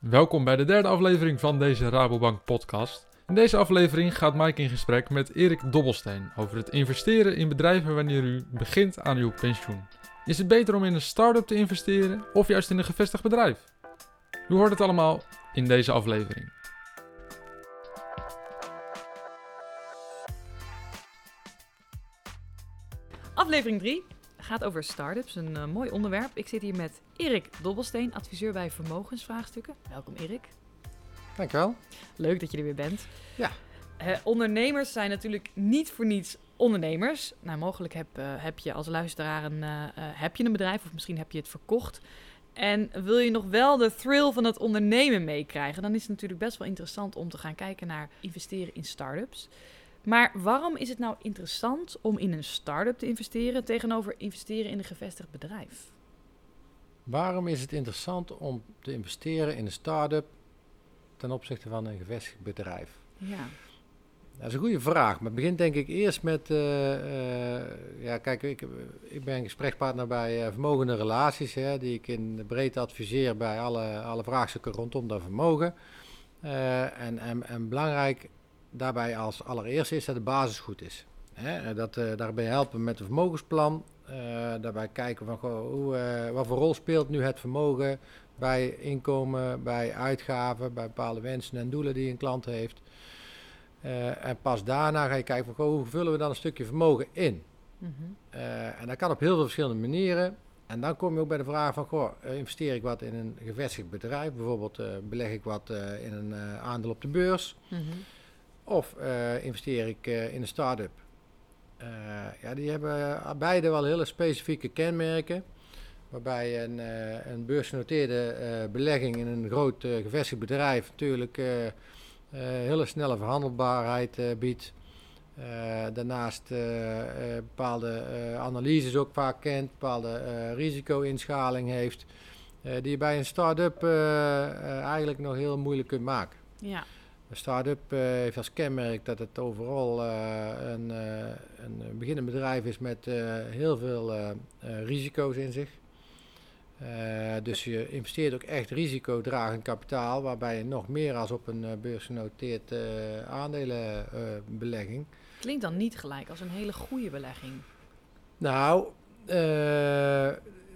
Welkom bij de derde aflevering van deze Rabobank podcast. In deze aflevering gaat Mike in gesprek met Erik Dobbelsteen over het investeren in bedrijven wanneer u begint aan uw pensioen. Is het beter om in een start-up te investeren of juist in een gevestigd bedrijf? U hoort het allemaal in deze aflevering. Aflevering 3 gaat over start-ups, een eh, mooi onderwerp. Ik zit hier met Erik Dobbelsteen, adviseur bij vermogensvraagstukken. Welkom Erik. Dankjewel. Leuk dat je er weer bent. Ja. Eh, ondernemers zijn natuurlijk niet voor niets ondernemers. Nou, mogelijk heb, eh, heb je als luisteraar een, eh, heb je een bedrijf of misschien heb je het verkocht. En wil je nog wel de thrill van het ondernemen meekrijgen, dan is het natuurlijk best wel interessant om te gaan kijken naar investeren in start-ups. Maar waarom is het nou interessant om in een start-up te investeren tegenover investeren in een gevestigd bedrijf? Waarom is het interessant om te investeren in een start-up ten opzichte van een gevestigd bedrijf? Ja. Dat is een goede vraag, maar het begint denk ik eerst met, eh, eh, ja kijk, ik, ik ben gesprekspartner bij eh, vermogende relaties, hè, die ik in de breedte adviseer bij alle, alle vraagstukken rondom dat vermogen. En, en, en belangrijk daarbij als allereerste is dat de basis goed is. Hè, dat, daarbij helpen met een vermogensplan, daarbij kijken van goh, hoe, eh, wat voor rol speelt nu het vermogen bij inkomen, bij uitgaven, bij bepaalde wensen en doelen die een klant heeft. Eh, en pas daarna ga je kijken van goh, hoe vullen we dan een stukje vermogen in. Mhm. Eh, en dat kan op heel veel verschillende manieren. En dan kom je ook bij de vraag van, goh, eh, investeer ik wat in een gevestigd bedrijf? Bijvoorbeeld eh, beleg ik wat eh, in een eh, aandeel op de beurs? Mhm. Of eh, investeer ik eh, in een start-up? Eh, ja, die hebben eh, beide wel hele specifieke kenmerken. Waarbij een, eh, een beursgenoteerde belegging in een groot gevestigd bedrijf natuurlijk hele snelle verhandelbaarheid biedt. Daarnaast bepaalde analyses ook vaak kent, bepaalde risico-inschaling heeft, die je bij een start-up eigenlijk nog heel moeilijk kunt maken. Ja. Een start-up eh, heeft als kenmerk dat het overal eh, een, eh, een beginnend bedrijf is met heel veel risico's in zich. Dus je investeert ook echt risicodragend kapitaal, waarbij je nog meer als op een beursgenoteerd aandelenbelegging. Klinkt dan niet gelijk als een hele goede belegging. Nou,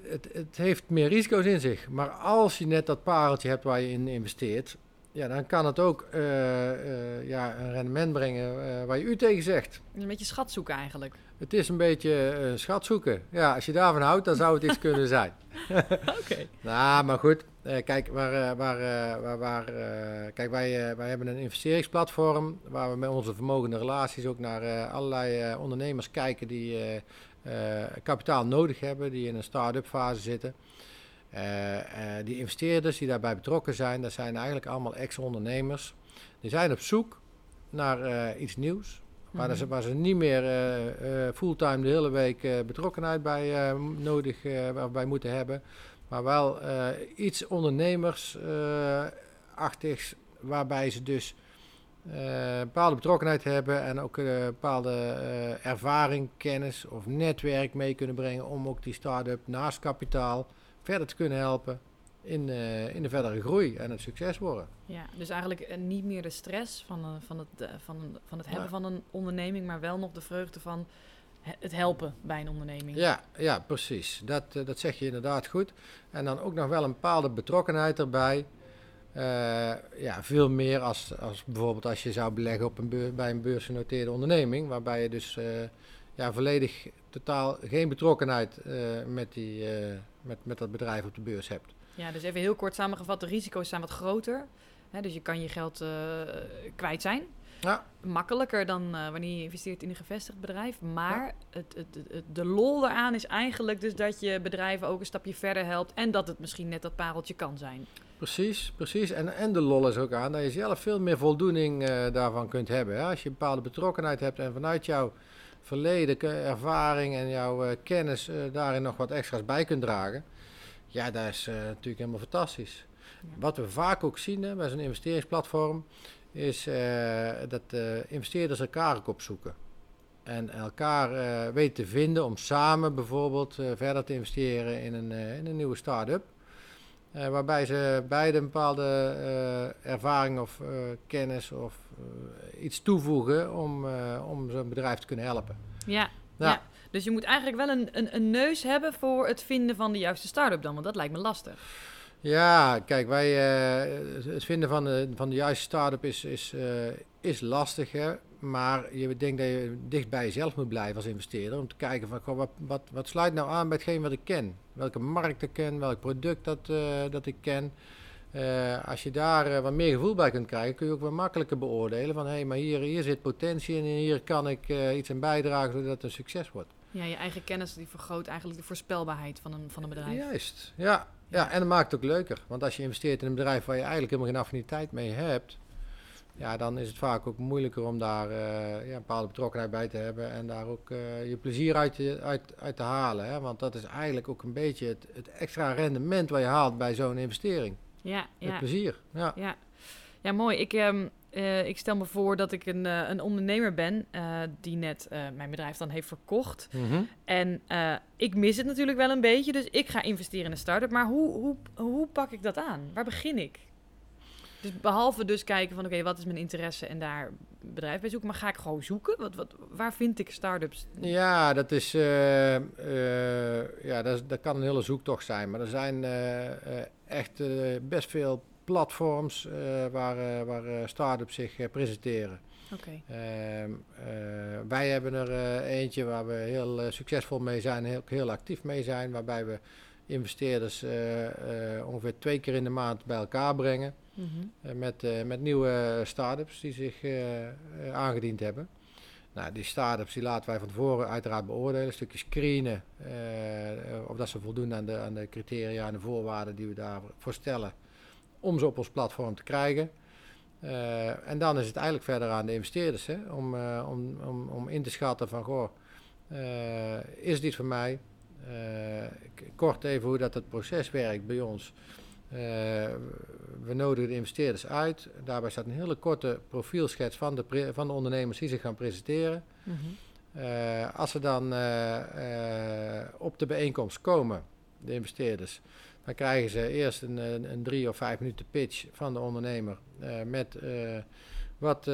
het, het heeft meer risico's in zich. Maar als je net dat pareltje hebt waar je in investeert, ja, dan kan het ook eh, eh, ja, een rendement brengen eh, waar je u tegen zegt. Een beetje schat zoeken eigenlijk. Het is een beetje schat zoeken. Ja, als je daarvan houdt, dan zou het iets kunnen zijn. Oké. Nou, maar goed. kijk, waar, waar, waar, waar, kijk wij, wij hebben een investeringsplatform waar we met onze vermogende relaties ook naar allerlei ondernemers kijken die kapitaal nodig hebben, die in een start-up fase zitten. Eh, eh, die investeerders die daarbij betrokken zijn, dat zijn eigenlijk allemaal ex-ondernemers. Die zijn op zoek naar eh, iets nieuws. Waar, Mhm. ze, waar ze niet meer fulltime de hele week betrokkenheid bij nodig waarbij moeten hebben. Maar wel iets ondernemersachtigs waarbij ze dus bepaalde betrokkenheid hebben en ook bepaalde ervaring, kennis of netwerk mee kunnen brengen om ook die start-up naast kapitaal verder te kunnen helpen in, eh, in de verdere groei en het succes worden. Ja, dus eigenlijk eh, niet meer de stress van, eh, van, het, van, van het hebben Ja. van een onderneming, maar wel nog de vreugde van he- het helpen bij een onderneming. Ja, ja precies. Dat, dat zeg je inderdaad goed. En dan ook nog wel een bepaalde betrokkenheid erbij. Ja, veel meer als, als bijvoorbeeld als je zou beleggen op een bij een beursgenoteerde onderneming, waarbij je dus ja, volledig totaal geen betrokkenheid eh, met, die, eh, met, met dat bedrijf op de beurs hebt. Ja, dus even heel kort samengevat, de risico's zijn wat groter. Hè, dus je kan je geld eh, kwijt zijn. Ja. Makkelijker dan wanneer je investeert in een gevestigd bedrijf. Maar het, het, het, het- de lol eraan is eigenlijk dus dat je bedrijven ook een stapje verder helpt. En dat het misschien net dat pareltje kan zijn. Precies, precies. En, en de lol is ook aan dat je zelf veel meer voldoening daarvan kunt hebben. Hè? Als je een bepaalde betrokkenheid hebt en vanuit jouw verleden, ervaring en jouw eh, kennis eh, daarin nog wat extra's bij kunt dragen. Ja, dat is eh, natuurlijk helemaal fantastisch. Ja. Wat we vaak ook zien hè, bij zo'n investeringsplatform, is dat eh, investeerders elkaar ook opzoeken. En elkaar weten te vinden om samen bijvoorbeeld verder te investeren in een, in een nieuwe start-up. Waarbij ze beide een bepaalde ervaring of kennis of iets toevoegen om, eh, om zo'n bedrijf te kunnen helpen. Ja, Ja. ja. Dus je moet eigenlijk wel een, een, een neus hebben voor het vinden van de juiste start-up dan, want dat lijkt me lastig. Ja, kijk, wij, eh, het vinden van de, van de juiste start-up is, is, eh, is lastig. Hè? Maar je denkt dat je dicht bij jezelf moet blijven als investeerder. Om te kijken van goh, wat, wat, wat sluit nou aan bij hetgeen wat ik ken. Welke markt ik ken, welk product dat, eh, dat ik ken. Eh, als je daar eh, wat meer gevoel bij kunt krijgen, kun je ook wat makkelijker beoordelen. Van hé, hey, maar hier, hier zit potentie en hier kan ik eh, iets aan bijdragen zodat het een succes wordt. Ja, je eigen kennis die vergroot eigenlijk de voorspelbaarheid van een, van een bedrijf. Juist, ja. ja. En dat maakt het ook leuker. Want als je investeert in een bedrijf waar je eigenlijk helemaal geen affiniteit mee hebt, ja, dan is het vaak ook moeilijker om daar ja, een bepaalde betrokkenheid bij te hebben en daar ook je plezier uit, te- uit, uit te halen. Hè? Want dat is eigenlijk ook een beetje het, het extra rendement wat je haalt bij zo'n investering. Ja, Het ja, plezier. Ja. ja. ja mooi. Ik, ehm, eh, ik stel me voor dat ik een, eh, een ondernemer ben eh, die net mijn bedrijf dan heeft verkocht. Mhm. En ik mis het natuurlijk wel een beetje, dus ik ga investeren in een start-up. Maar hoe, hoe, hoe pak ik dat aan? Waar begin ik? Dus behalve dus kijken van, oké, wat is mijn interesse en daar bedrijf bij zoeken. Maar ga ik gewoon zoeken? Wat, wat, waar vind ik start-ups? Ja, dat is, ja, dat, is- dat kan een hele zoektocht zijn. Maar er zijn echt eh, best veel platforms eh, waar, eh, waar start-ups zich presenteren. Ehm, eh, wij hebben er eentje waar we heel succesvol mee zijn, heel, heel actief mee zijn, waarbij we investeerders ongeveer twee keer in de maand bij elkaar brengen. Eh, met, met nieuwe start-ups die zich aangediend hebben. Nou, die start-ups die laten wij van tevoren uiteraard beoordelen, een stukje screenen eh, of dat ze voldoen aan de, aan de criteria en de voorwaarden die we daarvoor stellen om ze op ons platform te krijgen. Eh, en dan is het eigenlijk verder aan de investeerders hè, om, eh, om, om, om in te schatten van, goh, is dit voor mij? Kort even hoe dat het proces werkt bij ons. Eh, we nodigen de investeerders uit. Daarbij staat een hele korte profielschets van de, van de ondernemers die zich gaan presenteren. Mhm. Eh, als ze dan eh, op de bijeenkomst komen, de investeerders, dan krijgen ze eerst een, een, een drie of vijf minuten pitch van de ondernemer met wat,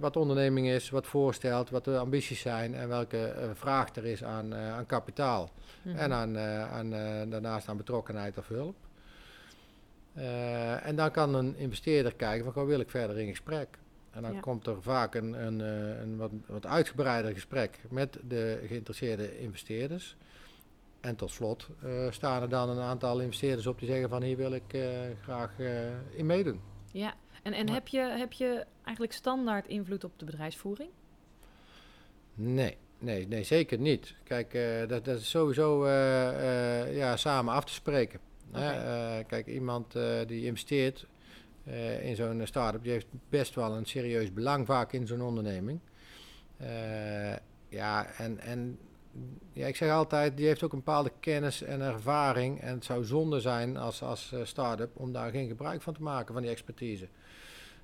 wat de onderneming is, wat voorstelt, wat de ambities zijn en welke vraag er is aan, aan kapitaal. Mhm. En aan, aan, daarnaast aan betrokkenheid of hulp. Eh, en dan kan een investeerder kijken van, wil ik verder in gesprek? En dan Ja. komt er vaak een, een, eh, een wat, wat uitgebreider gesprek met de geïnteresseerde investeerders. En tot slot eh, staan er dan een aantal investeerders op die zeggen van hier wil ik graag in meedoen. Ja, en, en Maar- heb, je, heb je eigenlijk standaard invloed op de bedrijfsvoering? Nee, nee, nee zeker niet. Kijk, dat, dat is sowieso ja, samen af te spreken. Eh, kijk, iemand eh, die investeert eh, in zo'n start-up, die heeft best wel een serieus belang vaak in zo'n onderneming. Ja, en, en ja, ik zeg altijd, die heeft ook een bepaalde kennis en ervaring. En het zou zonde zijn als, als start-up om daar geen gebruik van te maken, van die expertise.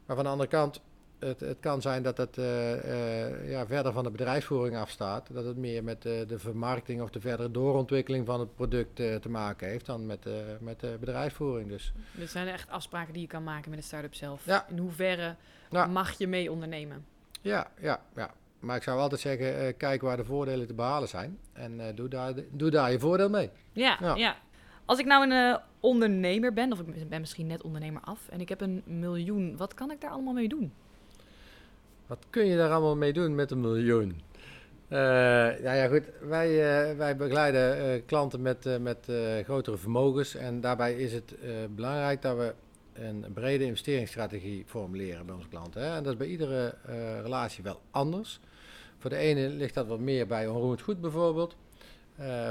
Maar van de andere kant, het, het kan zijn dat het eh, eh, ja, verder van de bedrijfsvoering afstaat. Dat het meer met de, de vermarkting of de verdere doorontwikkeling van het product eh, te maken heeft dan met, eh, met de bedrijfsvoering. Dus Dit zijn echt afspraken die je kan maken met de start-up zelf. Ja. In hoeverre Ja. mag je mee ondernemen? ja, ja, ja. Maar ik zou altijd zeggen, eh, kijk waar de voordelen te behalen zijn. En eh, doe, daar, doe daar je voordeel mee. Ja, Ja. ja. Als ik nou een eh, ondernemer ben, of ik ben misschien net ondernemer af, en ik heb een miljoen, wat kan ik daar allemaal mee doen? Wat kun je daar allemaal mee doen met een miljoen? Eh nou ja, goed. Wij, eh, wij begeleiden eh, klanten met, met grotere vermogens. En daarbij is het belangrijk dat we een brede investeringsstrategie formuleren bij onze klanten. Hè. En dat is bij iedere relatie wel anders. Voor de ene ligt dat wat meer bij onroerend goed bijvoorbeeld.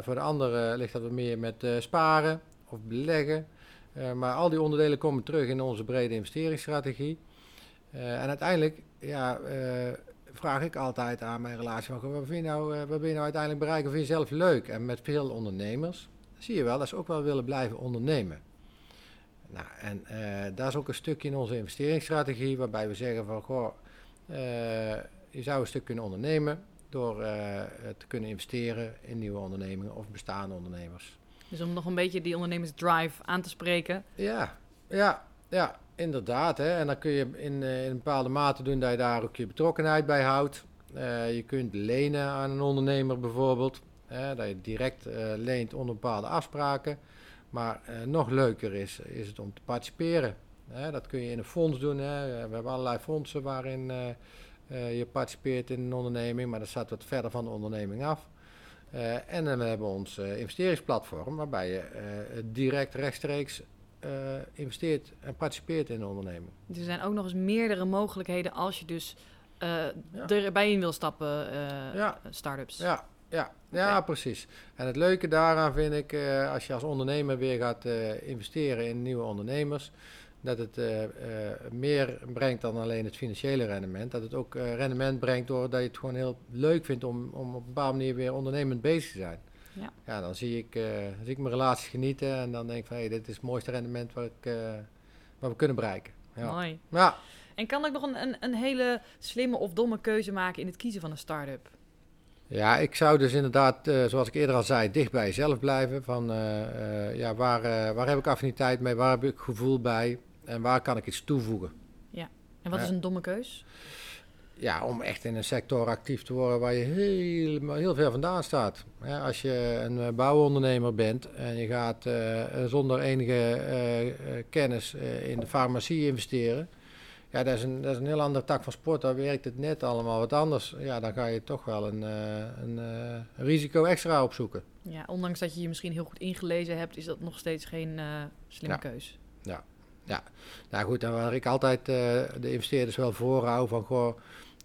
Voor de andere ligt dat wat meer met sparen of beleggen. Maar al die onderdelen komen terug in onze brede investeringsstrategie. Eh, en uiteindelijk ja, eh, vraag ik altijd aan mijn relatie: van, wat, vind je nou, eh, wat ben je nou uiteindelijk bereiken? Vind je zelf leuk? En met veel ondernemers zie je wel dat ze ook wel willen blijven ondernemen. Nou, en daar is ook een stukje in onze investeringsstrategie waarbij we zeggen van goh, je zou een stuk kunnen ondernemen door te kunnen investeren in nieuwe ondernemingen of bestaande ondernemers. Dus om nog een beetje die ondernemersdrive aan te spreken. Ja, ja, ja, inderdaad. Hè. En dan kun je in, eh, in een bepaalde mate doen dat je daar ook je betrokkenheid bij houdt. Eh, je kunt lenen aan een ondernemer bijvoorbeeld. Dat je direct eh, leent onder bepaalde afspraken. Maar nog leuker is, is het om te participeren. Dat kun je in een fonds doen. Hè. We hebben allerlei fondsen waarin je participeert in een onderneming, maar dat staat wat verder van de onderneming af. En dan hebben we ons investeringsplatform, waarbij je direct rechtstreeks eh, investeert en participeert in de onderneming. Er zijn ook nog eens meerdere mogelijkheden als je dus Ja. erbij in wil stappen, eh Ja. start-ups. Ja, ja, ja, precies. En het leuke daaraan vind ik, als je als ondernemer weer gaat investeren in nieuwe ondernemers, dat het meer brengt dan alleen het financiële rendement. Dat het ook rendement brengt doordat je het gewoon heel leuk vindt om, om op een bepaalde manier weer ondernemend bezig te zijn. Ja. ja dan zie ik, eh, zie ik mijn relaties genieten en dan denk ik van, hey, dit is het mooiste rendement wat, ik, eh, wat we kunnen bereiken. Ja. Mooi. Ja. En kan ik nog een, een, een hele slimme of domme keuze maken in het kiezen van een start-up? Ja, ik zou dus inderdaad, eh, zoals ik eerder al zei, dicht bij jezelf blijven. Van ja, waar, waar heb ik affiniteit mee, waar heb ik gevoel bij en waar kan ik iets toevoegen? En wat Ja. is een domme keus? Ja, om echt in een sector actief te worden waar je heel, heel ver vandaan staat. Als je een eh, bouwondernemer bent en je gaat eh, zonder enige eh, eh, kennis eh, in de farmacie investeren. Ja, dat is, een, dat is een heel andere tak van sport. Daar werkt het net allemaal wat anders. Ja, dan ga je toch wel een, eh, een eh, risico extra opzoeken. Ja, ondanks dat je je misschien heel goed ingelezen hebt, is dat nog steeds geen eh, slimme Ja. keus. Nou goed, en waar ik altijd eh, de investeerders wel voorhoud van goh,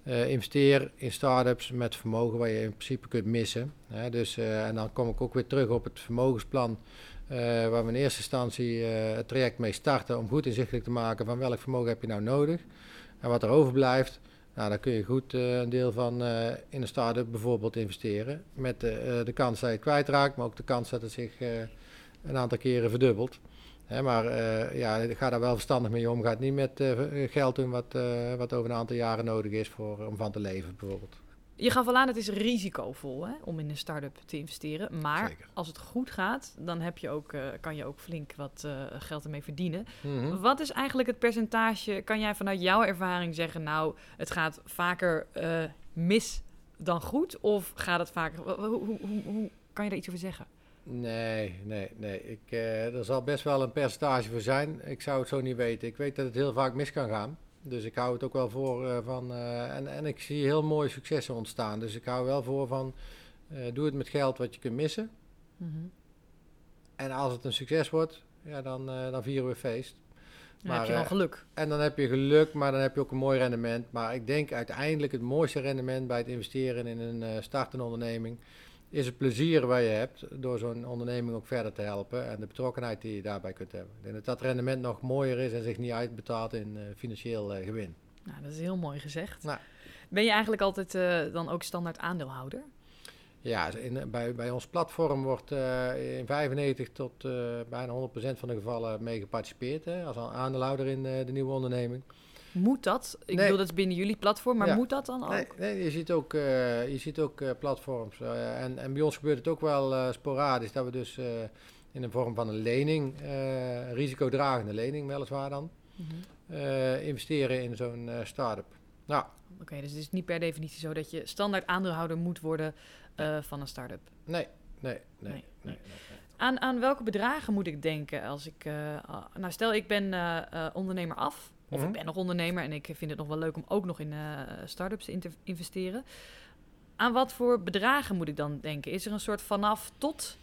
eh, investeer in start-ups met vermogen waar je in principe kunt missen. Dus, eh, en dan kom ik ook weer terug op het vermogensplan eh, waar we in eerste instantie het traject mee starten om goed inzichtelijk te maken van welk vermogen heb je nou nodig en wat er overblijft. Nou, dan kun je goed een deel van in een start-up bijvoorbeeld investeren. Met de, kans dat je het kwijtraakt, maar ook de kans dat het zich een aantal keren verdubbelt. Maar eh, ja, ga daar wel verstandig mee om. Ga het niet met eh, geld doen wat, eh, wat over een aantal jaren nodig is voor, om van te leven bijvoorbeeld. Je gaf al aan, het is risicovol hè, om in een start-up te investeren. Maar Zeker. als het goed gaat, dan heb je ook, kan je ook flink wat geld ermee verdienen. Mhm. Wat is eigenlijk het percentage? Kan jij vanuit jouw ervaring zeggen, nou, het gaat vaker mis dan goed? Of gaat het vaker... Hoe, hoe, hoe, hoe kan je daar iets over zeggen? Nee, nee, nee. Ik, eh, er zal best wel een percentage voor zijn. Ik zou het zo niet weten. Ik weet dat het heel vaak mis kan gaan. Dus ik hou het ook wel voor eh, van. eh, en, en ik zie heel mooie successen ontstaan. Dus ik hou wel voor van. doe het met geld wat je kunt missen. Mhm. En als het een succes wordt, ja, dan, dan vieren we feest. Dan Maar, heb je wel geluk. En dan heb je geluk, maar dan heb je ook een mooi rendement. Maar ik denk uiteindelijk het mooiste rendement bij het investeren in een startende onderneming is het plezier wat je hebt door zo'n onderneming ook verder te helpen en de betrokkenheid die je daarbij kunt hebben. Ik denk dat dat rendement nog mooier is en zich niet uitbetaalt in eh, financieel eh, gewin. Nou, dat is heel mooi gezegd. Nou. Ben je eigenlijk altijd eh, dan ook standaard aandeelhouder? Ja, in, bij, bij ons platform wordt in 95 tot bijna 100% van de gevallen mee geparticipeerd hè, als aandeelhouder in de nieuwe onderneming. Moet dat? Ik Nee. bedoel, dat is binnen jullie platform, maar Ja. moet dat dan ook? Nee, nee, je ziet ook, eh, je ziet ook eh, platforms. eh, en, en bij ons gebeurt het ook wel sporadisch dat we dus in de vorm van een lening, risicodragende lening weliswaar dan, Mhm. eh, investeren in zo'n start-up. Nou, Oké, dus het is niet per definitie zo dat je standaard aandeelhouder moet worden van een start-up. nee, nee, nee. Nee, nee, Aan, aan welke bedragen moet ik denken als ik... nou, stel ik ben ondernemer af. Of Mhm. ik ben nog ondernemer en ik vind het nog wel leuk om ook nog in eh start-ups te inter- investeren. Aan wat voor bedragen moet ik dan denken? Is er een soort vanaf tot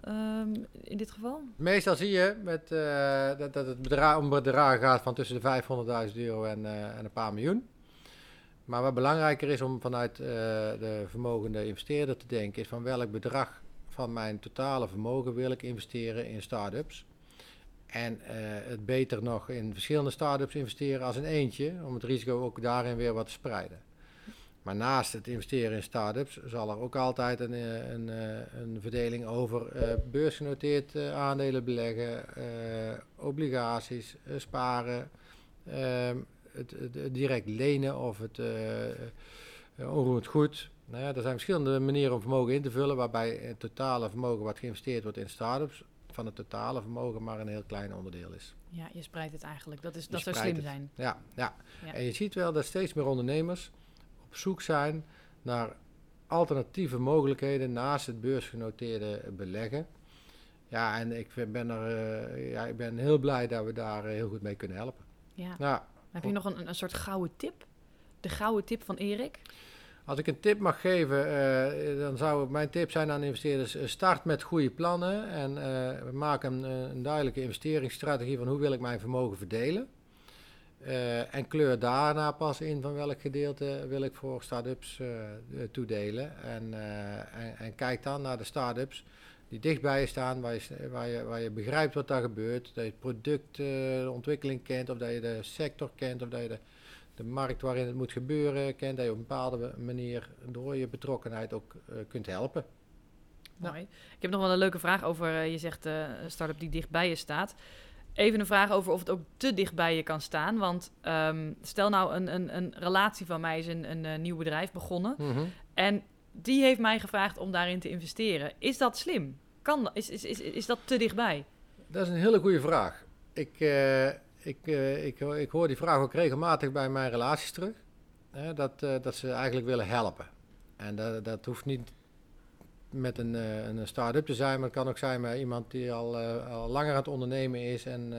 ehm, in dit geval? Meestal zie je met, eh, dat, dat het bedrag, om bedragen gaat van tussen de 500.000 euro en, eh, en een paar miljoen. Maar wat belangrijker is om vanuit eh, de vermogende investeerder te denken, is van welk bedrag van mijn totale vermogen wil ik investeren in start-ups. En eh, het beter nog in verschillende start-ups investeren als in eentje, om het risico ook daarin weer wat te spreiden. Maar naast het investeren in start-ups zal er ook altijd een, eh, een, eh, een verdeling over eh, beursgenoteerd aandelen beleggen, obligaties, sparen, ehm, het, het- direct lenen of het, uh, onroerend goed. Nou ja, er zijn verschillende manieren om vermogen in te vullen, waarbij het totale vermogen wat geïnvesteerd wordt in start-ups van het totale vermogen maar een heel klein onderdeel is. Ja, je spreidt het eigenlijk. Dat, is, dat zou slim zijn. Ja, ja, ja. En je ziet wel dat steeds meer ondernemers op zoek zijn naar alternatieve mogelijkheden naast het beursgenoteerde beleggen. Ja, en ik ben, er, uh, ja, ik ben heel blij dat we daar heel goed mee kunnen helpen. Ja. ja. Heb je nog een, een soort gouden tip? De gouden tip van Erik? Als ik een tip mag geven, uh, dan zou mijn tip zijn aan investeerders: uh, start met goede plannen en uh, maak een, een, duidelijke investeringsstrategie van hoe wil ik mijn vermogen verdelen. en kleur daarna pas in van welk gedeelte wil ik voor start-ups toedelen. En, en, en, kijk dan naar de start-ups die dichtbij je staan, waar je, waar, je, waar je begrijpt wat daar gebeurt. Dat je het product, de ontwikkeling kent, of dat je de sector kent, of dat je de de markt waarin het moet gebeuren kent, dat je op een bepaalde manier door je betrokkenheid ook uh, kunt helpen. Mooi. Ik heb nog wel een leuke vraag over, uh, je zegt uh, een start-up die dicht bij je staat. Even een vraag over of het ook te dicht bij je kan staan. Want um, stel nou, een, een, een relatie van mij is een, een, een nieuw bedrijf begonnen. Mm -hmm. En die heeft mij gevraagd om daarin te investeren. Is dat slim? Kan, is, is, is, is dat te dichtbij? Dat is een hele goede vraag. Ik, ik, uh, ik, ik hoor die vraag ook regelmatig bij mijn relaties terug. Hè, dat, uh, dat ze eigenlijk willen helpen. En dat, dat hoeft niet met een, uh, een start-up te zijn, maar het kan ook zijn met iemand die al, al langer aan het ondernemen is en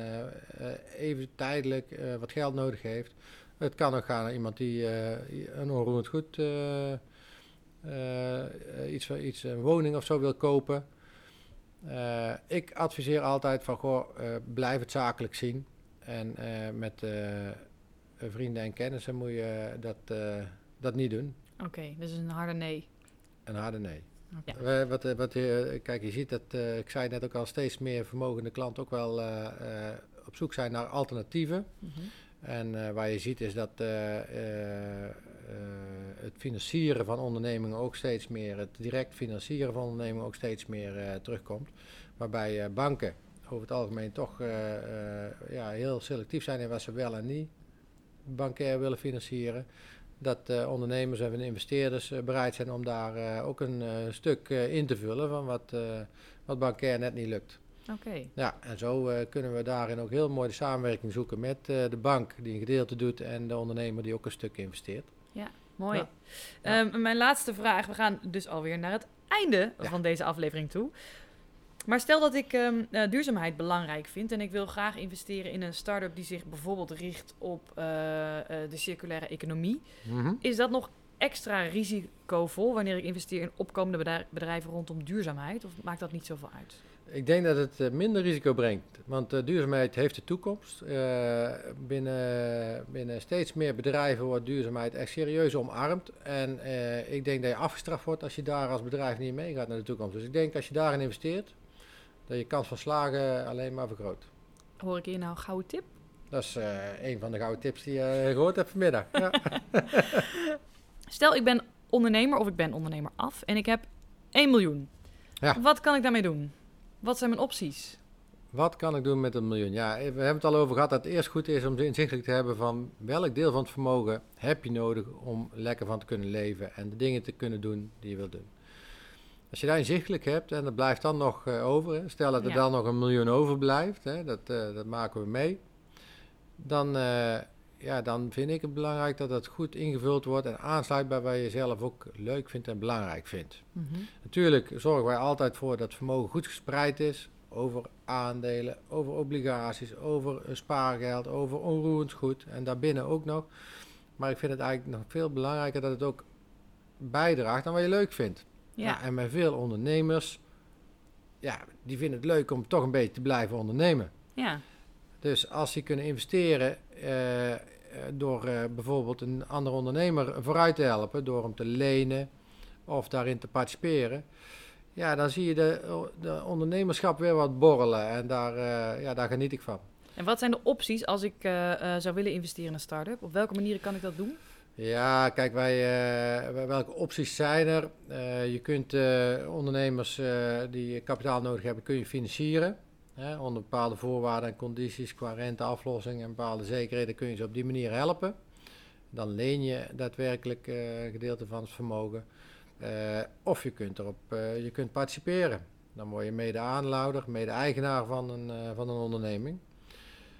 even tijdelijk wat geld nodig heeft. Het kan ook gaan naar iemand die een onroerend goed, iets, iets, een woning of zo wil kopen. ik adviseer altijd van, goh, blijf het zakelijk zien. En uh, met uh, vrienden en kennissen moet je dat, uh, dat niet doen. Oké, okay, dus een harde nee. Een harde nee. Wat, wat, kijk, je ziet dat, ik zei net ook al, steeds meer vermogende klanten ook wel op zoek zijn naar alternatieven. Mm -hmm. En waar je ziet is dat het financieren van ondernemingen ook steeds meer, het direct financieren van ondernemingen ook steeds meer terugkomt. Waarbij banken over het algemeen toch uh, uh, ja, heel selectief zijn in wat ze wel en niet bankair willen financieren. Dat uh, ondernemers en investeerders bereid zijn om daar ook een stuk in te vullen van wat, wat bankair net niet lukt. Oké. Okay. Ja, en zo kunnen we daarin ook heel mooi de samenwerking zoeken met de bank die een gedeelte doet en de ondernemer die ook een stuk investeert. Ja, mooi. Ja. Um, mijn laatste vraag, we gaan dus alweer naar het einde ja. van deze aflevering toe. Maar stel dat ik um, uh, duurzaamheid belangrijk vind en ik wil graag investeren in een start-up die zich bijvoorbeeld richt op uh, uh, de circulaire economie. Mm -hmm. Is dat nog extra risicovol wanneer ik investeer in opkomende bedrijven rondom duurzaamheid? Of maakt dat niet zoveel uit? Ik denk dat het minder risico brengt, want duurzaamheid heeft de toekomst. binnen, binnen steeds meer bedrijven wordt duurzaamheid echt serieus omarmd. En ik denk dat je afgestraft wordt als je daar als bedrijf niet meegaat naar de toekomst. Dus ik denk als je daarin investeert, dat je kans van slagen alleen maar vergroot. Hoor ik hier nou een gouden tip? Dat is uh, een van de gouden tips die je gehoord hebt vanmiddag. Ja. Stel, ik ben ondernemer of ik ben ondernemer af en ik heb 1 miljoen. Ja. Wat kan ik daarmee doen? Wat zijn mijn opties? Wat kan ik doen met een miljoen? Ja, we hebben het al over gehad dat het eerst goed is om inzichtelijk te hebben van welk deel van het vermogen heb je nodig om lekker van te kunnen leven en de dingen te kunnen doen die je wilt doen. Als je daar inzichtelijk hebt en er blijft dan nog uh, over, hè, stel dat er ja. dan nog een miljoen overblijft, hè, dat, uh, dat maken we mee, dan, uh, ja, dan vind ik het belangrijk dat het goed ingevuld wordt en aansluit bij wat je zelf ook leuk vindt en belangrijk vindt. Mm -hmm. Natuurlijk zorgen wij altijd voor dat vermogen goed gespreid is over aandelen, over obligaties, over spaargeld, over onroerend goed en daarbinnen ook nog. Maar ik vind het eigenlijk nog veel belangrijker dat het ook bijdraagt aan wat je leuk vindt. Ja. en met veel ondernemers, ja, die vinden het leuk om toch een beetje te blijven ondernemen. Ja. Dus als die kunnen investeren uh, door uh, bijvoorbeeld een andere ondernemer vooruit te helpen, door hem te lenen of daarin te participeren, ja, dan zie je de, de ondernemerschap weer wat borrelen en daar, ja, daar geniet ik van. En wat zijn de opties als ik zou willen investeren in een start-up? Op welke manieren kan ik dat doen? Ja, kijk, wij, uh, welke opties zijn er? Uh, je kunt uh, ondernemers die kapitaal nodig hebben, kun je financieren. Hè, onder bepaalde voorwaarden en condities qua renteaflossing en bepaalde zekerheden kun je ze op die manier helpen. Dan leen je daadwerkelijk een gedeelte van het vermogen. of je kunt erop je kunt participeren. Dan word je mede-aanlouder, mede-eigenaar van een, van een onderneming.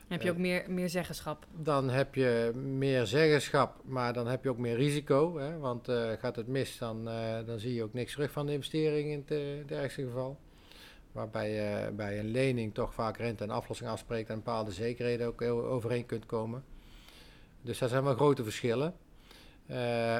Heb je ook meer, meer zeggenschap? Dan heb je meer zeggenschap, maar dan heb je ook meer risico. Hè? Want uh, gaat het mis, dan, uh, dan zie je ook niks terug van de investering in het, ergste geval. Waarbij je bij een lening toch vaak rente en aflossing afspreekt en bepaalde zekerheden ook overeen kunt komen. Dus daar zijn wel grote verschillen.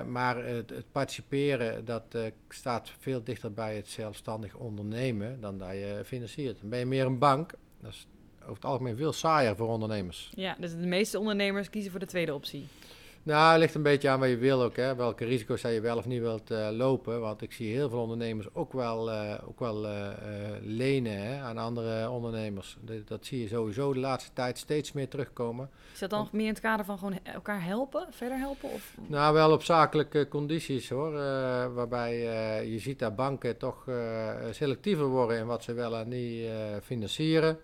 maar het, het, participeren dat staat veel dichter bij het zelfstandig ondernemen dan dat je financiert. Dan ben je meer een bank. Dat is over het algemeen veel saaier voor ondernemers. Ja, dus de meeste ondernemers kiezen voor de tweede optie. Nou, het ligt een beetje aan wat je wil ook. Hè. Welke risico's je wel of niet wilt uh, lopen. Want ik zie heel veel ondernemers ook wel, uh, ook wel uh, lenen hè, aan andere ondernemers. Dat, dat, zie je sowieso de laatste tijd steeds meer terugkomen. Is dat dan meer in het kader van gewoon elkaar helpen, verder helpen? Of? Nou, wel op zakelijke condities hoor. waarbij je ziet dat banken toch selectiever worden in wat ze wel en niet financieren.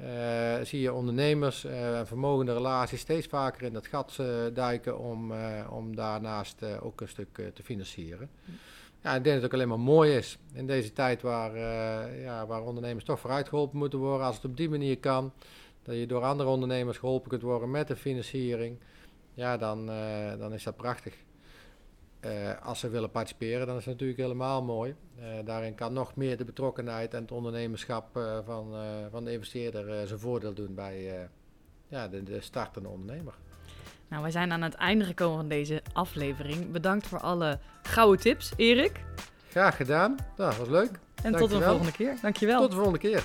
Uh, zie je ondernemers uh, vermogende relaties steeds vaker in dat gat uh, duiken om, om daarnaast ook een stuk te financieren. Ja, ik denk dat het ook alleen maar mooi is in deze tijd waar, ja, waar ondernemers toch vooruit geholpen moeten worden. Als het op die manier kan, dat je door andere ondernemers geholpen kunt worden met de financiering, ja, dan, dan is dat prachtig. Uh, als ze willen participeren, dan is het natuurlijk helemaal mooi. Uh, daarin kan nog meer de betrokkenheid en het ondernemerschap uh, van, van de investeerder zijn voordeel doen bij ja, de, de startende ondernemer. Nou, wij zijn aan het einde gekomen van deze aflevering. Bedankt voor alle gouden tips, Erik. Graag gedaan. Dat was leuk. En tot de volgende keer. Dankjewel. Tot de volgende keer.